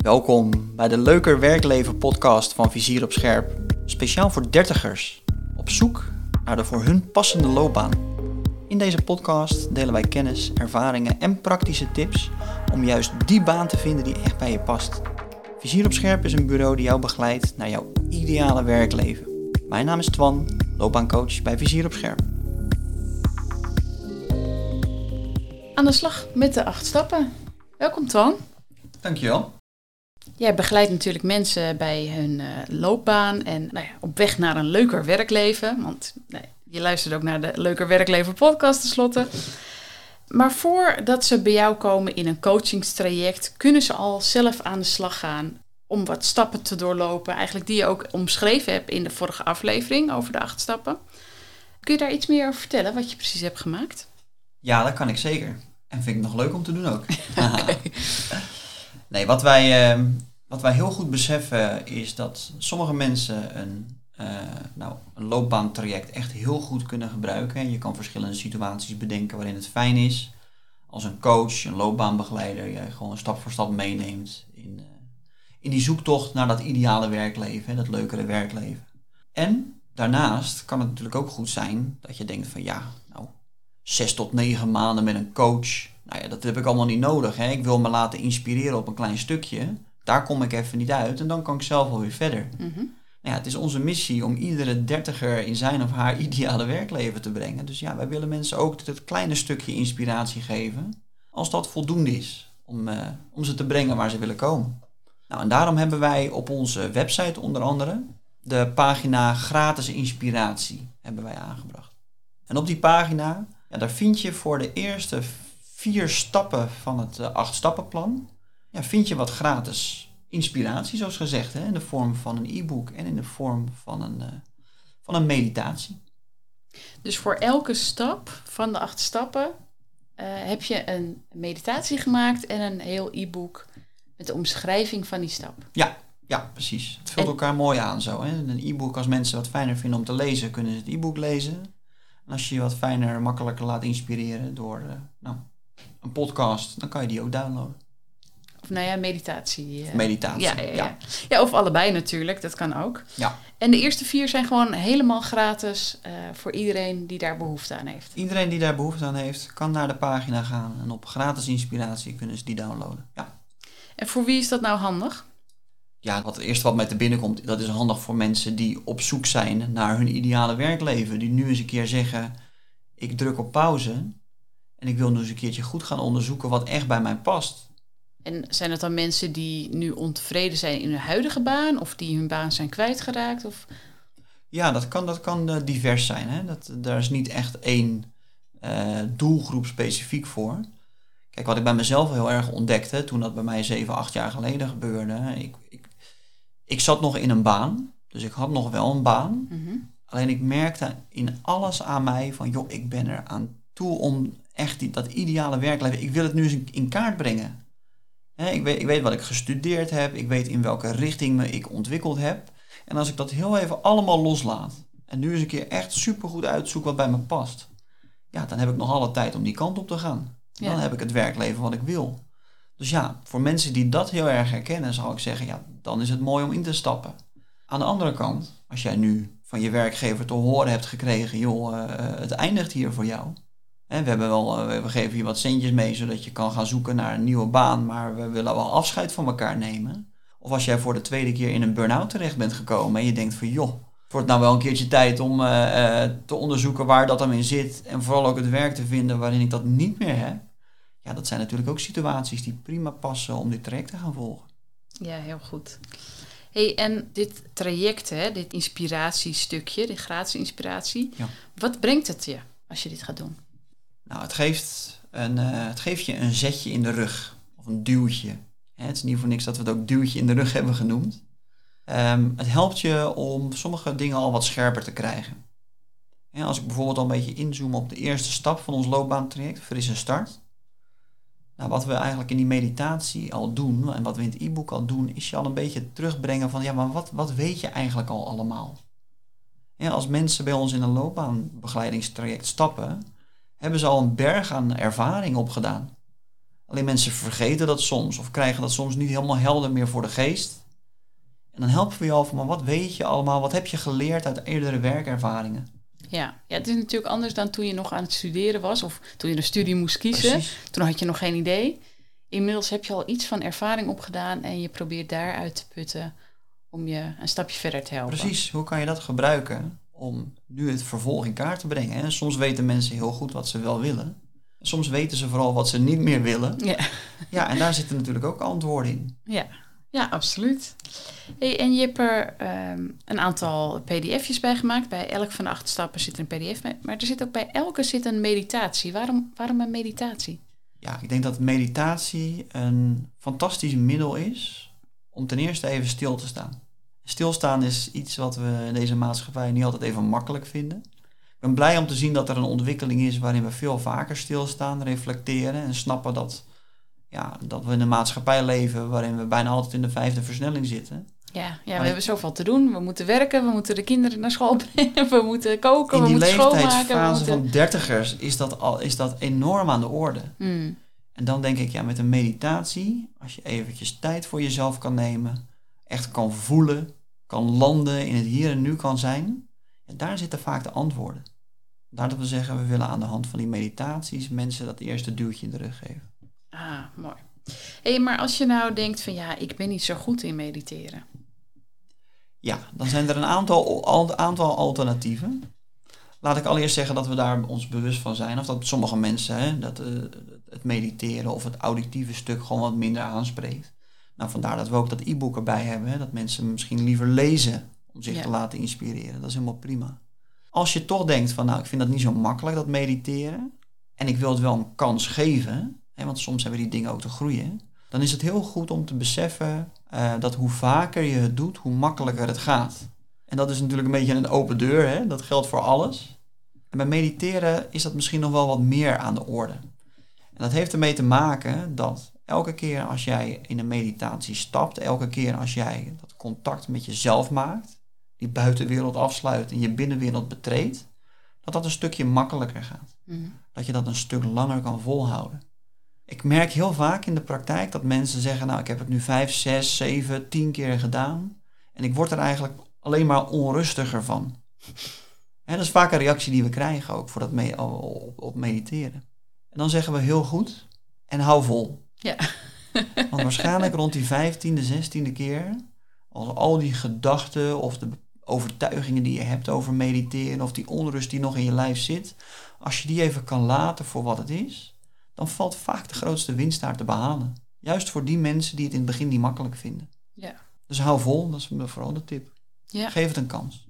Welkom bij de Leuker Werkleven podcast van Vizier op Scherp. Speciaal voor dertigers, op zoek naar de voor hun passende loopbaan. In deze podcast delen wij kennis, ervaringen en praktische tips om juist die baan te vinden die echt bij je past. Vizier op Scherp is een bureau die jou begeleidt naar jouw ideale werkleven. Mijn naam is Twan, loopbaancoach bij Vizier op Scherp. Aan de slag met de acht stappen. Welkom Twan. Dankjewel. Jij begeleidt natuurlijk mensen bij hun eh, loopbaan en nou ja, op weg naar een leuker werkleven. Want nee, je luistert ook naar de Leuker Werkleven podcast tenslotte. Maar voordat ze bij jou komen in een coachingstraject, kunnen ze al zelf aan de slag gaan om wat stappen te doorlopen. Eigenlijk die je ook omschreven hebt in de vorige aflevering over de acht stappen. Kun je daar iets meer over vertellen, wat je precies hebt gemaakt? Ja, dat kan ik zeker. En vind ik nog leuk om te doen ook. nee, wat wij, eh, wat wij heel goed beseffen is dat sommige mensen een, uh, nou, een loopbaantraject echt heel goed kunnen gebruiken. En je kan verschillende situaties bedenken waarin het fijn is als een coach, een loopbaanbegeleider, je gewoon stap voor stap meeneemt in, uh, in die zoektocht naar dat ideale werkleven, dat leukere werkleven. En daarnaast kan het natuurlijk ook goed zijn dat je denkt van ja, nou, zes tot negen maanden met een coach, nou ja, dat heb ik allemaal niet nodig. Hè? Ik wil me laten inspireren op een klein stukje. Daar kom ik even niet uit en dan kan ik zelf wel weer verder. Mhm. Nou ja, het is onze missie om iedere dertiger in zijn of haar ideale werkleven te brengen. Dus ja, wij willen mensen ook dat kleine stukje inspiratie geven, als dat voldoende is om, uh, om ze te brengen waar ze willen komen. Nou, en daarom hebben wij op onze website onder andere de pagina gratis inspiratie hebben wij aangebracht. En op die pagina, ja, daar vind je voor de eerste vier stappen van het uh, acht stappenplan, ja, vind je wat gratis inspiratie, zoals gezegd, hè, in de vorm van een e-book en in de vorm van een, uh, van een meditatie. Dus voor elke stap van de acht stappen uh, heb je een meditatie gemaakt en een heel e-book met de omschrijving van die stap. Ja, ja precies. Het vult en... elkaar mooi aan zo. Hè? Een e-book, als mensen wat fijner vinden om te lezen, kunnen ze het e-book lezen. En als je je wat fijner, makkelijker laat inspireren door uh, nou, een podcast, dan kan je die ook downloaden. Of nou ja, meditatie. Uh, meditatie, ja ja, ja, ja. ja. of allebei natuurlijk, dat kan ook. Ja. En de eerste vier zijn gewoon helemaal gratis uh, voor iedereen die daar behoefte aan heeft. Iedereen die daar behoefte aan heeft, kan naar de pagina gaan en op gratis inspiratie kunnen ze die downloaden. Ja. En voor wie is dat nou handig? Ja, wat het eerste wat mij te binnen komt, dat is handig voor mensen die op zoek zijn naar hun ideale werkleven. Die nu eens een keer zeggen, ik druk op pauze en ik wil nu eens een keertje goed gaan onderzoeken wat echt bij mij past. En zijn het dan mensen die nu ontevreden zijn in hun huidige baan of die hun baan zijn kwijtgeraakt? Of? Ja, dat kan, dat kan uh, divers zijn. Hè? Dat, daar is niet echt één uh, doelgroep specifiek voor. Kijk, wat ik bij mezelf heel erg ontdekte toen dat bij mij 7, 8 jaar geleden gebeurde. Ik, ik, ik zat nog in een baan, dus ik had nog wel een baan. Mm-hmm. Alleen ik merkte in alles aan mij van, joh, ik ben er aan toe om echt die, dat ideale werkleven, ik wil het nu eens in, kaart brengen. He, ik, weet, ik weet wat ik gestudeerd heb, ik weet in welke richting me ik ontwikkeld heb. En als ik dat heel even allemaal loslaat en nu eens een keer echt supergoed uitzoek wat bij me past, ja, dan heb ik nog alle tijd om die kant op te gaan. Dan Ja. heb ik het werkleven wat ik wil. Dus ja, voor mensen die dat heel erg herkennen, zou ik zeggen, ja, dan is het mooi om in te stappen. Aan de andere kant, als jij nu van je werkgever te horen hebt gekregen, joh, uh, het eindigt hier voor jou. En we, hebben wel, uh, we geven je wat centjes mee, zodat je kan gaan zoeken naar een nieuwe baan, maar we willen wel afscheid van elkaar nemen. Of als jij voor de tweede keer in een burn-out terecht bent gekomen en je denkt van, joh, het wordt nou wel een keertje tijd om uh, te onderzoeken waar dat dan in zit. En vooral ook het werk te vinden waarin ik dat niet meer heb. Ja, dat zijn natuurlijk ook situaties die prima passen om dit traject te gaan volgen. Ja, heel goed. Hey, en dit traject, hè, dit inspiratiestukje, dit gratis inspiratie, Ja. wat brengt het je als je dit gaat doen? Nou, het geeft, een, uh, het geeft je een zetje in de rug. Of een duwtje. Hè, het is niet voor niks dat we het ook duwtje in de rug hebben genoemd. Um, het helpt je om sommige dingen al wat scherper te krijgen. Als ik bijvoorbeeld al een beetje inzoom op de eerste stap van ons loopbaantraject, frisse start. Nou, wat we eigenlijk in die meditatie al doen en wat we in het e-book al doen, is je al een beetje terugbrengen van ja, maar wat, wat weet je eigenlijk al allemaal? Als mensen bij ons in een loopbaanbegeleidingstraject stappen, hebben ze al een berg aan ervaring opgedaan. Alleen mensen vergeten dat soms of krijgen dat soms niet helemaal helder meer voor de geest. En dan helpen we je over, maar wat weet je allemaal? Wat heb je geleerd uit eerdere werkervaringen? Ja. ja, het is natuurlijk anders dan toen je nog aan het studeren was of toen je een studie moest kiezen. Precies. Toen had je nog geen idee. Inmiddels heb je al iets van ervaring opgedaan en je probeert daaruit te putten om je een stapje verder te helpen. Precies, hoe kan je dat gebruiken om nu het vervolg in kaart te brengen? En soms weten mensen heel goed wat ze wel willen. Soms weten ze vooral wat ze niet meer willen. Ja, Ja, en daar zitten natuurlijk ook antwoorden in. ja. ja absoluut. Hey, en je hebt er ehm, een aantal pdf'jes bij gemaakt. Bij elk van de acht stappen zit er een pdf bij. Maar er zit ook bij elke zit een meditatie. Waarom, waarom een meditatie? Ja, ik denk dat meditatie een fantastisch middel is om ten eerste even stil te staan. Stilstaan is iets wat we in deze maatschappij niet altijd even makkelijk vinden. Ik ben blij om te zien dat er een ontwikkeling is waarin we veel vaker stilstaan, reflecteren en snappen dat, ja, dat we in een maatschappij leven waarin we bijna altijd in de vijfde versnelling zitten. Ja, ja we hebben zoveel te doen. We moeten werken, we moeten de kinderen naar school brengen, we moeten koken, In we die moeten schoonmaken. We leeftijdsfase moeten... van dertigers is dat, al, is dat enorm aan de orde. Hmm, En dan denk ik, ja, met een meditatie, als je eventjes tijd voor jezelf kan nemen, echt kan voelen, kan landen, in het hier en nu kan zijn, ja, daar zitten vaak de antwoorden. Daar dat we zeggen, we willen aan de hand van die meditaties mensen dat eerste duwtje in de rug geven. Ah, mooi. Hé, maar als je nou denkt van ja, ik ben niet zo goed in mediteren. Ja, dan zijn er een aantal, al- aantal alternatieven. Laat ik allereerst zeggen dat we daar ons bewust van zijn. Of dat sommige mensen hè, dat, eh, het mediteren of het auditieve stuk gewoon wat minder aanspreekt. Nou, vandaar dat we ook dat e-book erbij hebben. Hè, dat mensen misschien liever lezen om zich Ja. te laten inspireren. Dat is helemaal prima. Als je toch denkt van, nou, ik vind dat niet zo makkelijk, dat mediteren. En ik wil het wel een kans geven. Hè, want soms hebben die dingen ook te groeien. Dan is het heel goed om te beseffen eh, dat hoe vaker je het doet, hoe makkelijker het gaat. En dat is natuurlijk een beetje een open deur, hè? dat geldt voor alles. En bij mediteren is dat misschien nog wel wat meer aan de orde. En dat heeft ermee te maken dat elke keer als jij in een meditatie stapt, elke keer als jij dat contact met jezelf maakt, die buitenwereld afsluit en je binnenwereld betreedt, dat dat een stukje makkelijker gaat Hmm. dat je dat een stuk langer kan volhouden. Ik merk heel vaak in de praktijk dat mensen zeggen, nou ik heb het nu vijf, zes, zeven, tien keer gedaan en ik word er eigenlijk alleen maar onrustiger van. En dat is vaak een reactie die we krijgen ook voor dat me- op, op mediteren. En dan zeggen we heel goed en hou vol. Ja. Want waarschijnlijk rond die vijftiende, zestiende keer, als al die gedachten of de overtuigingen die je hebt over mediteren of die onrust die nog in je lijf zit, als je die even kan laten voor wat het is, dan valt vaak de grootste winst daar te behalen. Juist voor die mensen die het in het begin niet makkelijk vinden. Ja. Dus hou vol, dat is vooral de tip. Ja. Geef het een kans.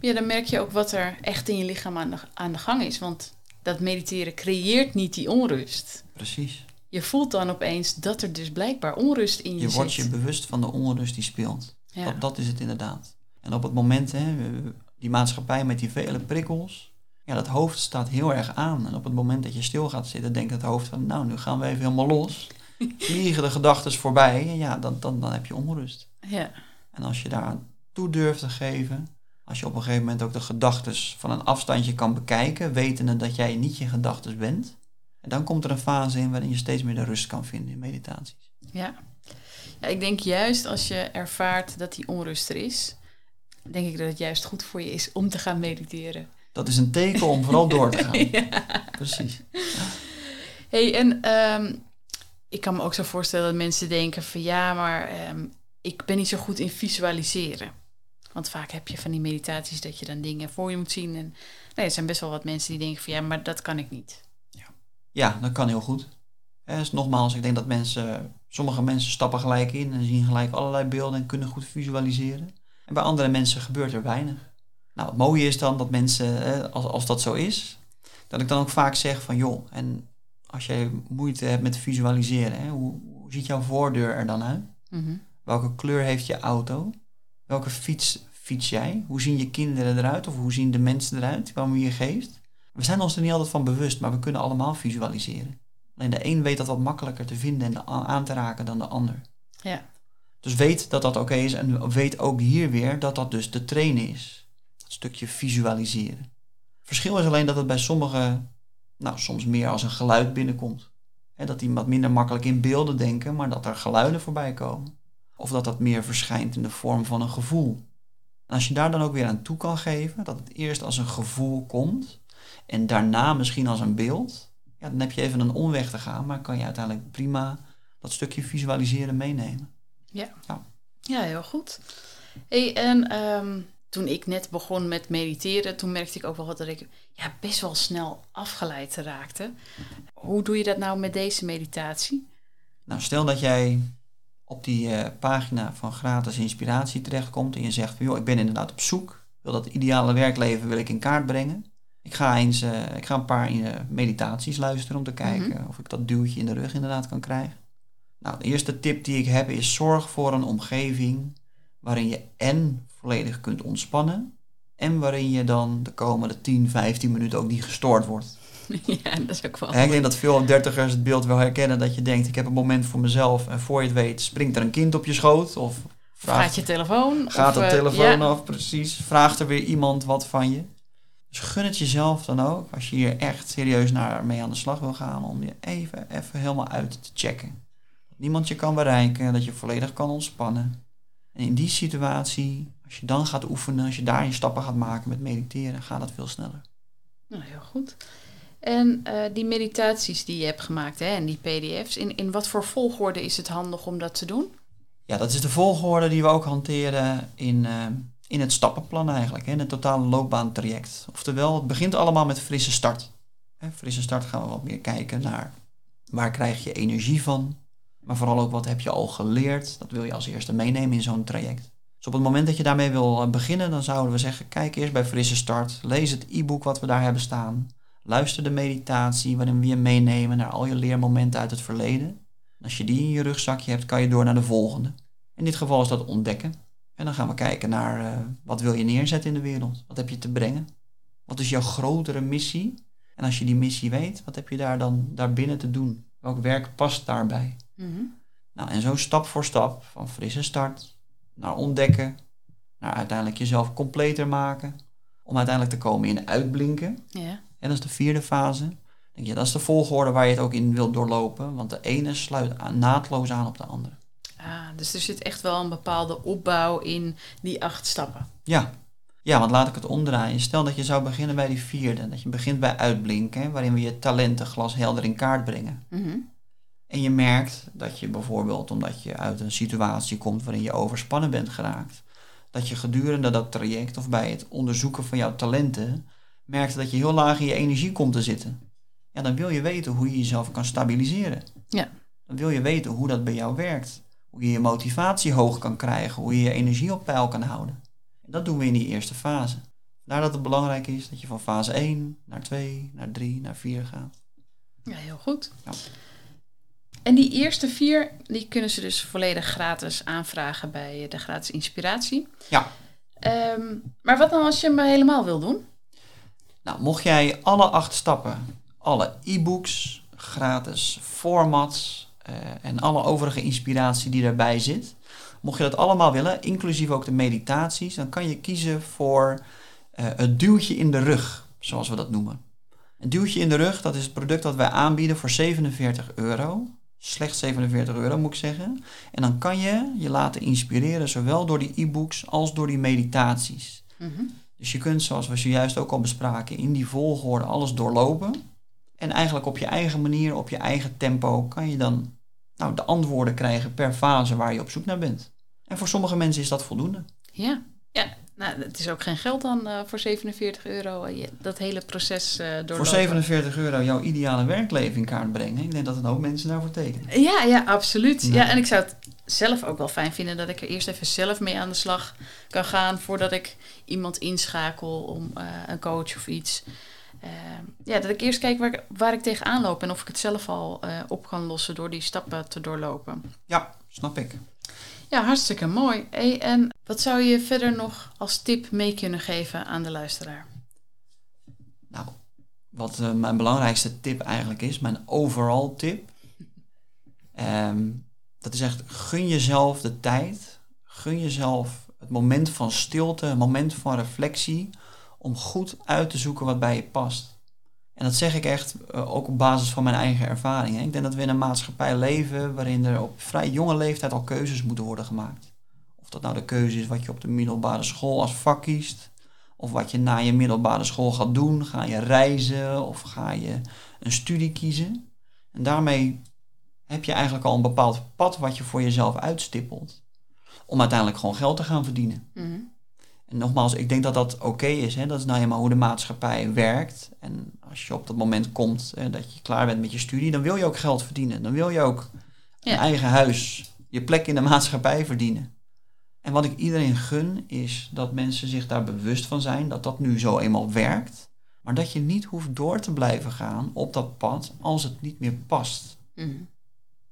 ja, dan merk je ook wat er echt in je lichaam aan de, aan de gang is. Want dat mediteren creëert niet die onrust. Precies. Je voelt dan opeens dat er dus blijkbaar onrust in je, Je wordt zit. je bewust van de onrust die speelt. ja. Dat, dat is het inderdaad. En op het moment, hè, die maatschappij met die vele prikkels, ja, dat hoofd staat heel erg aan. En op het moment dat je stil gaat zitten, denkt het hoofd van, nou, nu gaan we even helemaal los. Vliegen de gedachten voorbij, en ja, dan, dan, dan heb je onrust. ja. En als je daaraan toe durft te geven, als je op een gegeven moment ook de gedachten van een afstandje kan bekijken, wetende dat jij niet je gedachten bent, en dan komt er een fase in waarin je steeds meer de rust kan vinden in meditaties. Ja. ja, ik denk juist als je ervaart dat die onrust er is, denk ik dat het juist goed voor je is om te gaan mediteren. Dat is een teken om vooral door te gaan. ja. Precies. hey, en ehm, ik kan me ook zo voorstellen dat mensen denken van ja, maar ehm, ik ben niet zo goed in visualiseren. Want vaak heb je van die meditaties dat je dan dingen voor je moet zien. En nee, er zijn best wel wat mensen die denken van ja, maar dat kan ik niet. Ja, dat kan heel goed. Dus nogmaals, ik denk dat mensen, sommige mensen stappen gelijk in en zien gelijk allerlei beelden en kunnen goed visualiseren. En bij andere mensen gebeurt er weinig. Nou, het mooie is dan dat mensen, als, als dat zo is, dat ik dan ook vaak zeg van joh, en als jij moeite hebt met visualiseren, hè, hoe, hoe ziet jouw voordeur er dan uit? Mhm. Welke kleur heeft je auto? Welke fiets fiets jij? Hoe zien je kinderen eruit? Of hoe zien de mensen eruit waarmee je geeft? We zijn ons er niet altijd van bewust, maar we kunnen allemaal visualiseren. Alleen de een weet dat wat makkelijker te vinden en aan te raken dan de ander. Ja. Dus weet dat dat oké is en weet ook hier weer dat dat dus te trainen is. Dat stukje visualiseren. Verschil is alleen dat het bij sommigen, nou soms meer als een geluid binnenkomt. Dat die wat minder makkelijk in beelden denken, maar dat er geluiden voorbij komen. Of dat dat meer verschijnt in de vorm van een gevoel. En als je daar dan ook weer aan toe kan geven, dat het eerst als een gevoel komt en daarna misschien als een beeld, ja, dan heb je even een omweg te gaan, maar kan je uiteindelijk prima dat stukje visualiseren meenemen. Ja, ja. ja heel goed. Hey, en ehm, toen ik net begon met mediteren, toen merkte ik ook wel dat ik ja, best wel snel afgeleid raakte. Hoe doe je dat nou met deze meditatie? Nou, stel dat jij op die uh, pagina van gratis inspiratie terechtkomt en je zegt, joh, ik ben inderdaad op zoek, wil dat ideale werkleven wil ik in kaart brengen. Ik ga, eens, uh, ik ga een paar uh, meditaties luisteren om te kijken mm -hmm. of ik dat duwtje in de rug inderdaad kan krijgen. Nou, de eerste tip die ik heb is zorg voor een omgeving waarin je en volledig kunt ontspannen en waarin je dan de komende 10, 15 minuten ook niet gestoord wordt. Ja, dat is ook wel. ik denk dat veel dertigers het beeld wel herkennen dat je denkt, ik heb een moment voor mezelf en voor je het weet springt er een kind op je schoot of vraagt, gaat je telefoon. Gaat of, de telefoon ja. af, precies. Vraagt er weer iemand wat van je. Dus gun het jezelf dan ook, als je hier echt serieus naar mee aan de slag wil gaan, om je even, even helemaal uit te checken. Dat niemand je kan bereiken, dat je volledig kan ontspannen. En in die situatie, als je dan gaat oefenen, als je daar je stappen gaat maken met mediteren, gaat dat veel sneller. Nou, heel goed. En uh, die meditaties die je hebt gemaakt hè, en die PDF's, in, in wat voor volgorde is het handig om dat te doen? Ja, dat is de volgorde die we ook hanteren in, uh, in het stappenplan eigenlijk, in het totale loopbaantraject. Oftewel, het begint allemaal met frisse start. Hè, frisse start gaan we wat meer kijken naar waar krijg je energie van, maar vooral ook wat heb je al geleerd. Dat wil je als eerste meenemen in zo'n traject. Dus op het moment dat je daarmee wil beginnen, dan zouden we zeggen, kijk eerst bij frisse start, lees het e-book wat we daar hebben staan. Luister de meditatie waarin we je meenemen naar al je leermomenten uit het verleden. En als je die in je rugzakje hebt, kan je door naar de volgende. In dit geval is dat ontdekken. En dan gaan we kijken naar uh, wat wil je neerzetten in de wereld? Wat heb je te brengen? Wat is jouw grotere missie? En als je die missie weet, wat heb je daar dan daarbinnen te doen? Welk werk past daarbij? Mm -hmm. Nou, en zo stap voor stap, van frisse start naar ontdekken, naar uiteindelijk jezelf completer maken, om uiteindelijk te komen in uitblinken. En dat is de vierde fase. Denk je, dat is de volgorde waar je het ook in wilt doorlopen, want de ene sluit naadloos aan op de andere. Ah, dus er zit echt wel een bepaalde opbouw in die acht stappen. Ja. Ja, want laat ik het omdraaien. Stel dat je zou beginnen bij die vierde. Dat je begint bij uitblinken, waarin we je talenten glashelder in kaart brengen. Mm -hmm. En je merkt dat je bijvoorbeeld, omdat je uit een situatie komt waarin je overspannen bent geraakt, dat je gedurende dat traject of bij het onderzoeken van jouw talenten merkt dat je heel laag in je energie komt te zitten. Ja, dan wil je weten hoe je jezelf kan stabiliseren. Ja. Dan wil je weten hoe dat bij jou werkt. Hoe je je motivatie hoog kan krijgen, hoe je je energie op peil kan houden. En dat doen we in die eerste fase. Daar dat het belangrijk is dat je van fase 1 naar 2, naar 3, naar 4 gaat. Ja, heel goed. Ja. En die eerste vier, die kunnen ze dus volledig gratis aanvragen bij de gratis inspiratie. Ja. Um, maar wat dan als je hem helemaal wil doen? Nou, mocht jij alle acht stappen, alle e-books, gratis formats en alle overige inspiratie die daarbij zit, mocht je dat allemaal willen, inclusief ook de meditaties, dan kan je kiezen voor uh, het duwtje in de rug, zoals we dat noemen. Een duwtje in de rug, dat is het product dat wij aanbieden voor 47 euro. Slechts 47 euro moet ik zeggen. En dan kan je je laten inspireren, zowel door die e-books als door die meditaties. -hmm. Dus je kunt, zoals we zojuist ook al bespraken, in die volgorde alles doorlopen. En eigenlijk op je eigen manier, op je eigen tempo, kan je dan nou, de antwoorden krijgen per fase waar je op zoek naar bent. En voor sommige mensen is dat voldoende. Ja, ja. Nou, het is ook geen geld dan uh, voor 47 euro, uh, dat hele proces uh, doorlopen. Voor 47 euro jouw ideale werkleven in kaart brengen. Ik denk dat een hoop mensen daarvoor tekenen. Ja, ja, absoluut. Ja, en ik zou het zelf ook wel fijn vinden dat ik er eerst even zelf mee aan de slag kan gaan voordat ik iemand inschakel om een coach of iets. Ja, dat ik eerst kijk waar, waar ik tegenaan loop en of ik het zelf al op kan lossen door die stappen te doorlopen. Ja, snap ik. Ja, hartstikke mooi. Hey, en wat zou je verder nog als tip mee kunnen geven aan de luisteraar? Nou, wat uh, mijn belangrijkste tip eigenlijk is, mijn overall tip. Um, dat is echt, gun jezelf de tijd. Gun jezelf het moment van stilte, het moment van reflectie. Om goed uit te zoeken wat bij je past. En dat zeg ik echt eh, ook op basis van mijn eigen ervaringen. Ik denk dat we in een maatschappij leven waarin er op vrij jonge leeftijd al keuzes moeten worden gemaakt. Of dat nou de keuze is wat je op de middelbare school als vak kiest. Of wat je na je middelbare school gaat doen. Ga je reizen of ga je een studie kiezen. En daarmee heb je eigenlijk al een bepaald pad wat je voor jezelf uitstippelt. Om uiteindelijk gewoon geld te gaan verdienen. Mhm. En nogmaals, ik denk dat dat oké is. Hè? Dat is nou eenmaal hoe de maatschappij werkt. En als je op dat moment komt hè, dat je klaar bent met je studie, dan wil je ook geld verdienen. Dan wil je ook een Ja. eigen huis, je plek in de maatschappij verdienen. En wat ik iedereen gun, is dat mensen zich daar bewust van zijn dat dat nu zo eenmaal werkt. Maar dat je niet hoeft door te blijven gaan op dat pad als het niet meer past. Mhm.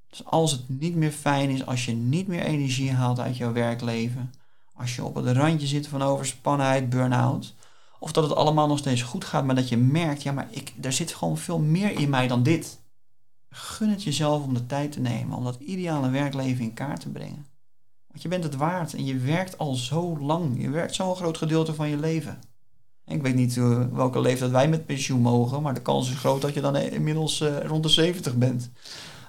Dus als het niet meer fijn is, als je niet meer energie haalt uit jouw werkleven, als je op het randje zit van overspannenheid, burn-out, of dat het allemaal nog steeds goed gaat, maar dat je merkt, ja, maar ik, er zit gewoon veel meer in mij dan dit. Gun het jezelf om de tijd te nemen om dat ideale werkleven in kaart te brengen. Want je bent het waard en je werkt al zo lang. Je werkt zo'n groot gedeelte van je leven. Ik weet niet eh, welke leeftijd wij met pensioen mogen, maar de kans is groot dat je dan inmiddels eh, rond de 70 bent.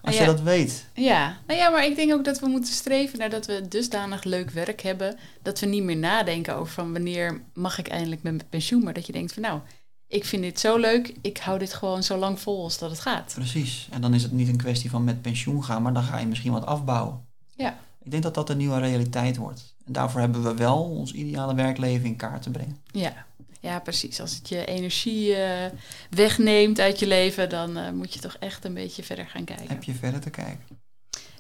Als Ja. je dat weet. Ja, nou ja, maar ik denk ook dat we moeten streven naar dat we dusdanig leuk werk hebben. Dat we niet meer nadenken over van wanneer mag ik eindelijk met mijn pensioen. Maar dat je denkt van nou, ik vind dit zo leuk. Ik hou dit gewoon zo lang vol als dat het gaat. Precies. En dan is het niet een kwestie van met pensioen gaan, maar dan ga je misschien wat afbouwen. Ja. Ik denk dat dat een nieuwe realiteit wordt. En daarvoor hebben we wel ons ideale werkleven in kaart te brengen. Ja, ja precies. Als het je energie eh, wegneemt uit je leven, dan eh, moet je toch echt een beetje verder gaan kijken. Heb je verder te kijken.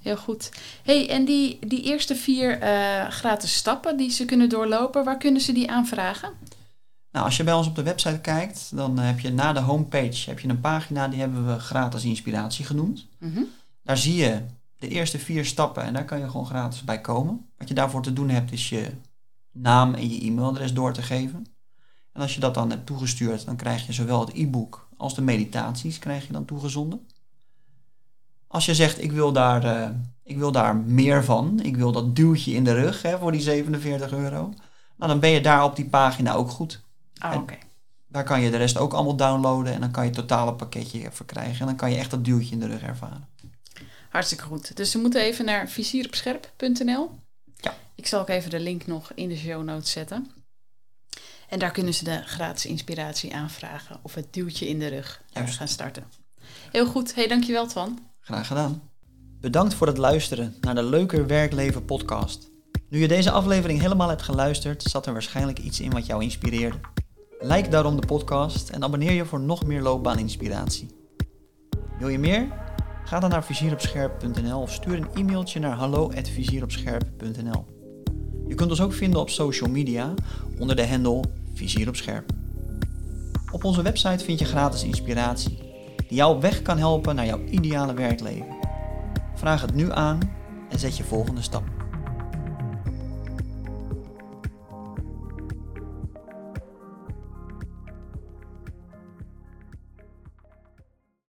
Heel goed. hey, en die, die eerste vier eh, gratis stappen die ze kunnen doorlopen, waar kunnen ze die aanvragen? Nou, als je bij ons op de website kijkt, dan heb je na de homepage heb je een pagina die hebben we gratis inspiratie genoemd. Mhm. Daar zie je de eerste vier stappen en daar kan je gewoon gratis bij komen. Wat je daarvoor te doen hebt is je naam en je e-mailadres door te geven. En als je dat dan hebt toegestuurd, dan krijg je zowel het e-book als de meditaties krijg je dan toegezonden. Als je zegt, ik wil daar, eh, ik wil daar meer van, ik wil dat duwtje in de rug hè, voor die 47 euro, nou, dan ben je daar op die pagina ook goed. Ah, oké. Daar kan je de rest ook allemaal downloaden en dan kan je het totale pakketje verkrijgen. En dan kan je echt dat duwtje in de rug ervaren. Hartstikke goed. Dus ze moeten even naar vizieropscherp.nl. Ja. Ik zal ook even de link nog in de show notes zetten. En daar kunnen ze de gratis inspiratie aanvragen of het duwtje in de rug Juist. gaan starten. Heel goed. Hey, dankjewel Twan. Graag gedaan. Bedankt voor het luisteren naar de Leuker Werkleven podcast. Nu je deze aflevering helemaal hebt geluisterd, zat er waarschijnlijk iets in wat jou inspireerde. Like daarom de podcast en abonneer je voor nog meer loopbaaninspiratie. Wil je meer? Ga dan naar vizieropscherp.nl of stuur een e-mailtje naar hallo@vizieropscherp.nl. Je kunt ons ook vinden op social media onder de handle Vizier op Scherp. Op onze website vind je gratis inspiratie die jou op weg kan helpen naar jouw ideale werkleven. Vraag het nu aan en zet je volgende stap.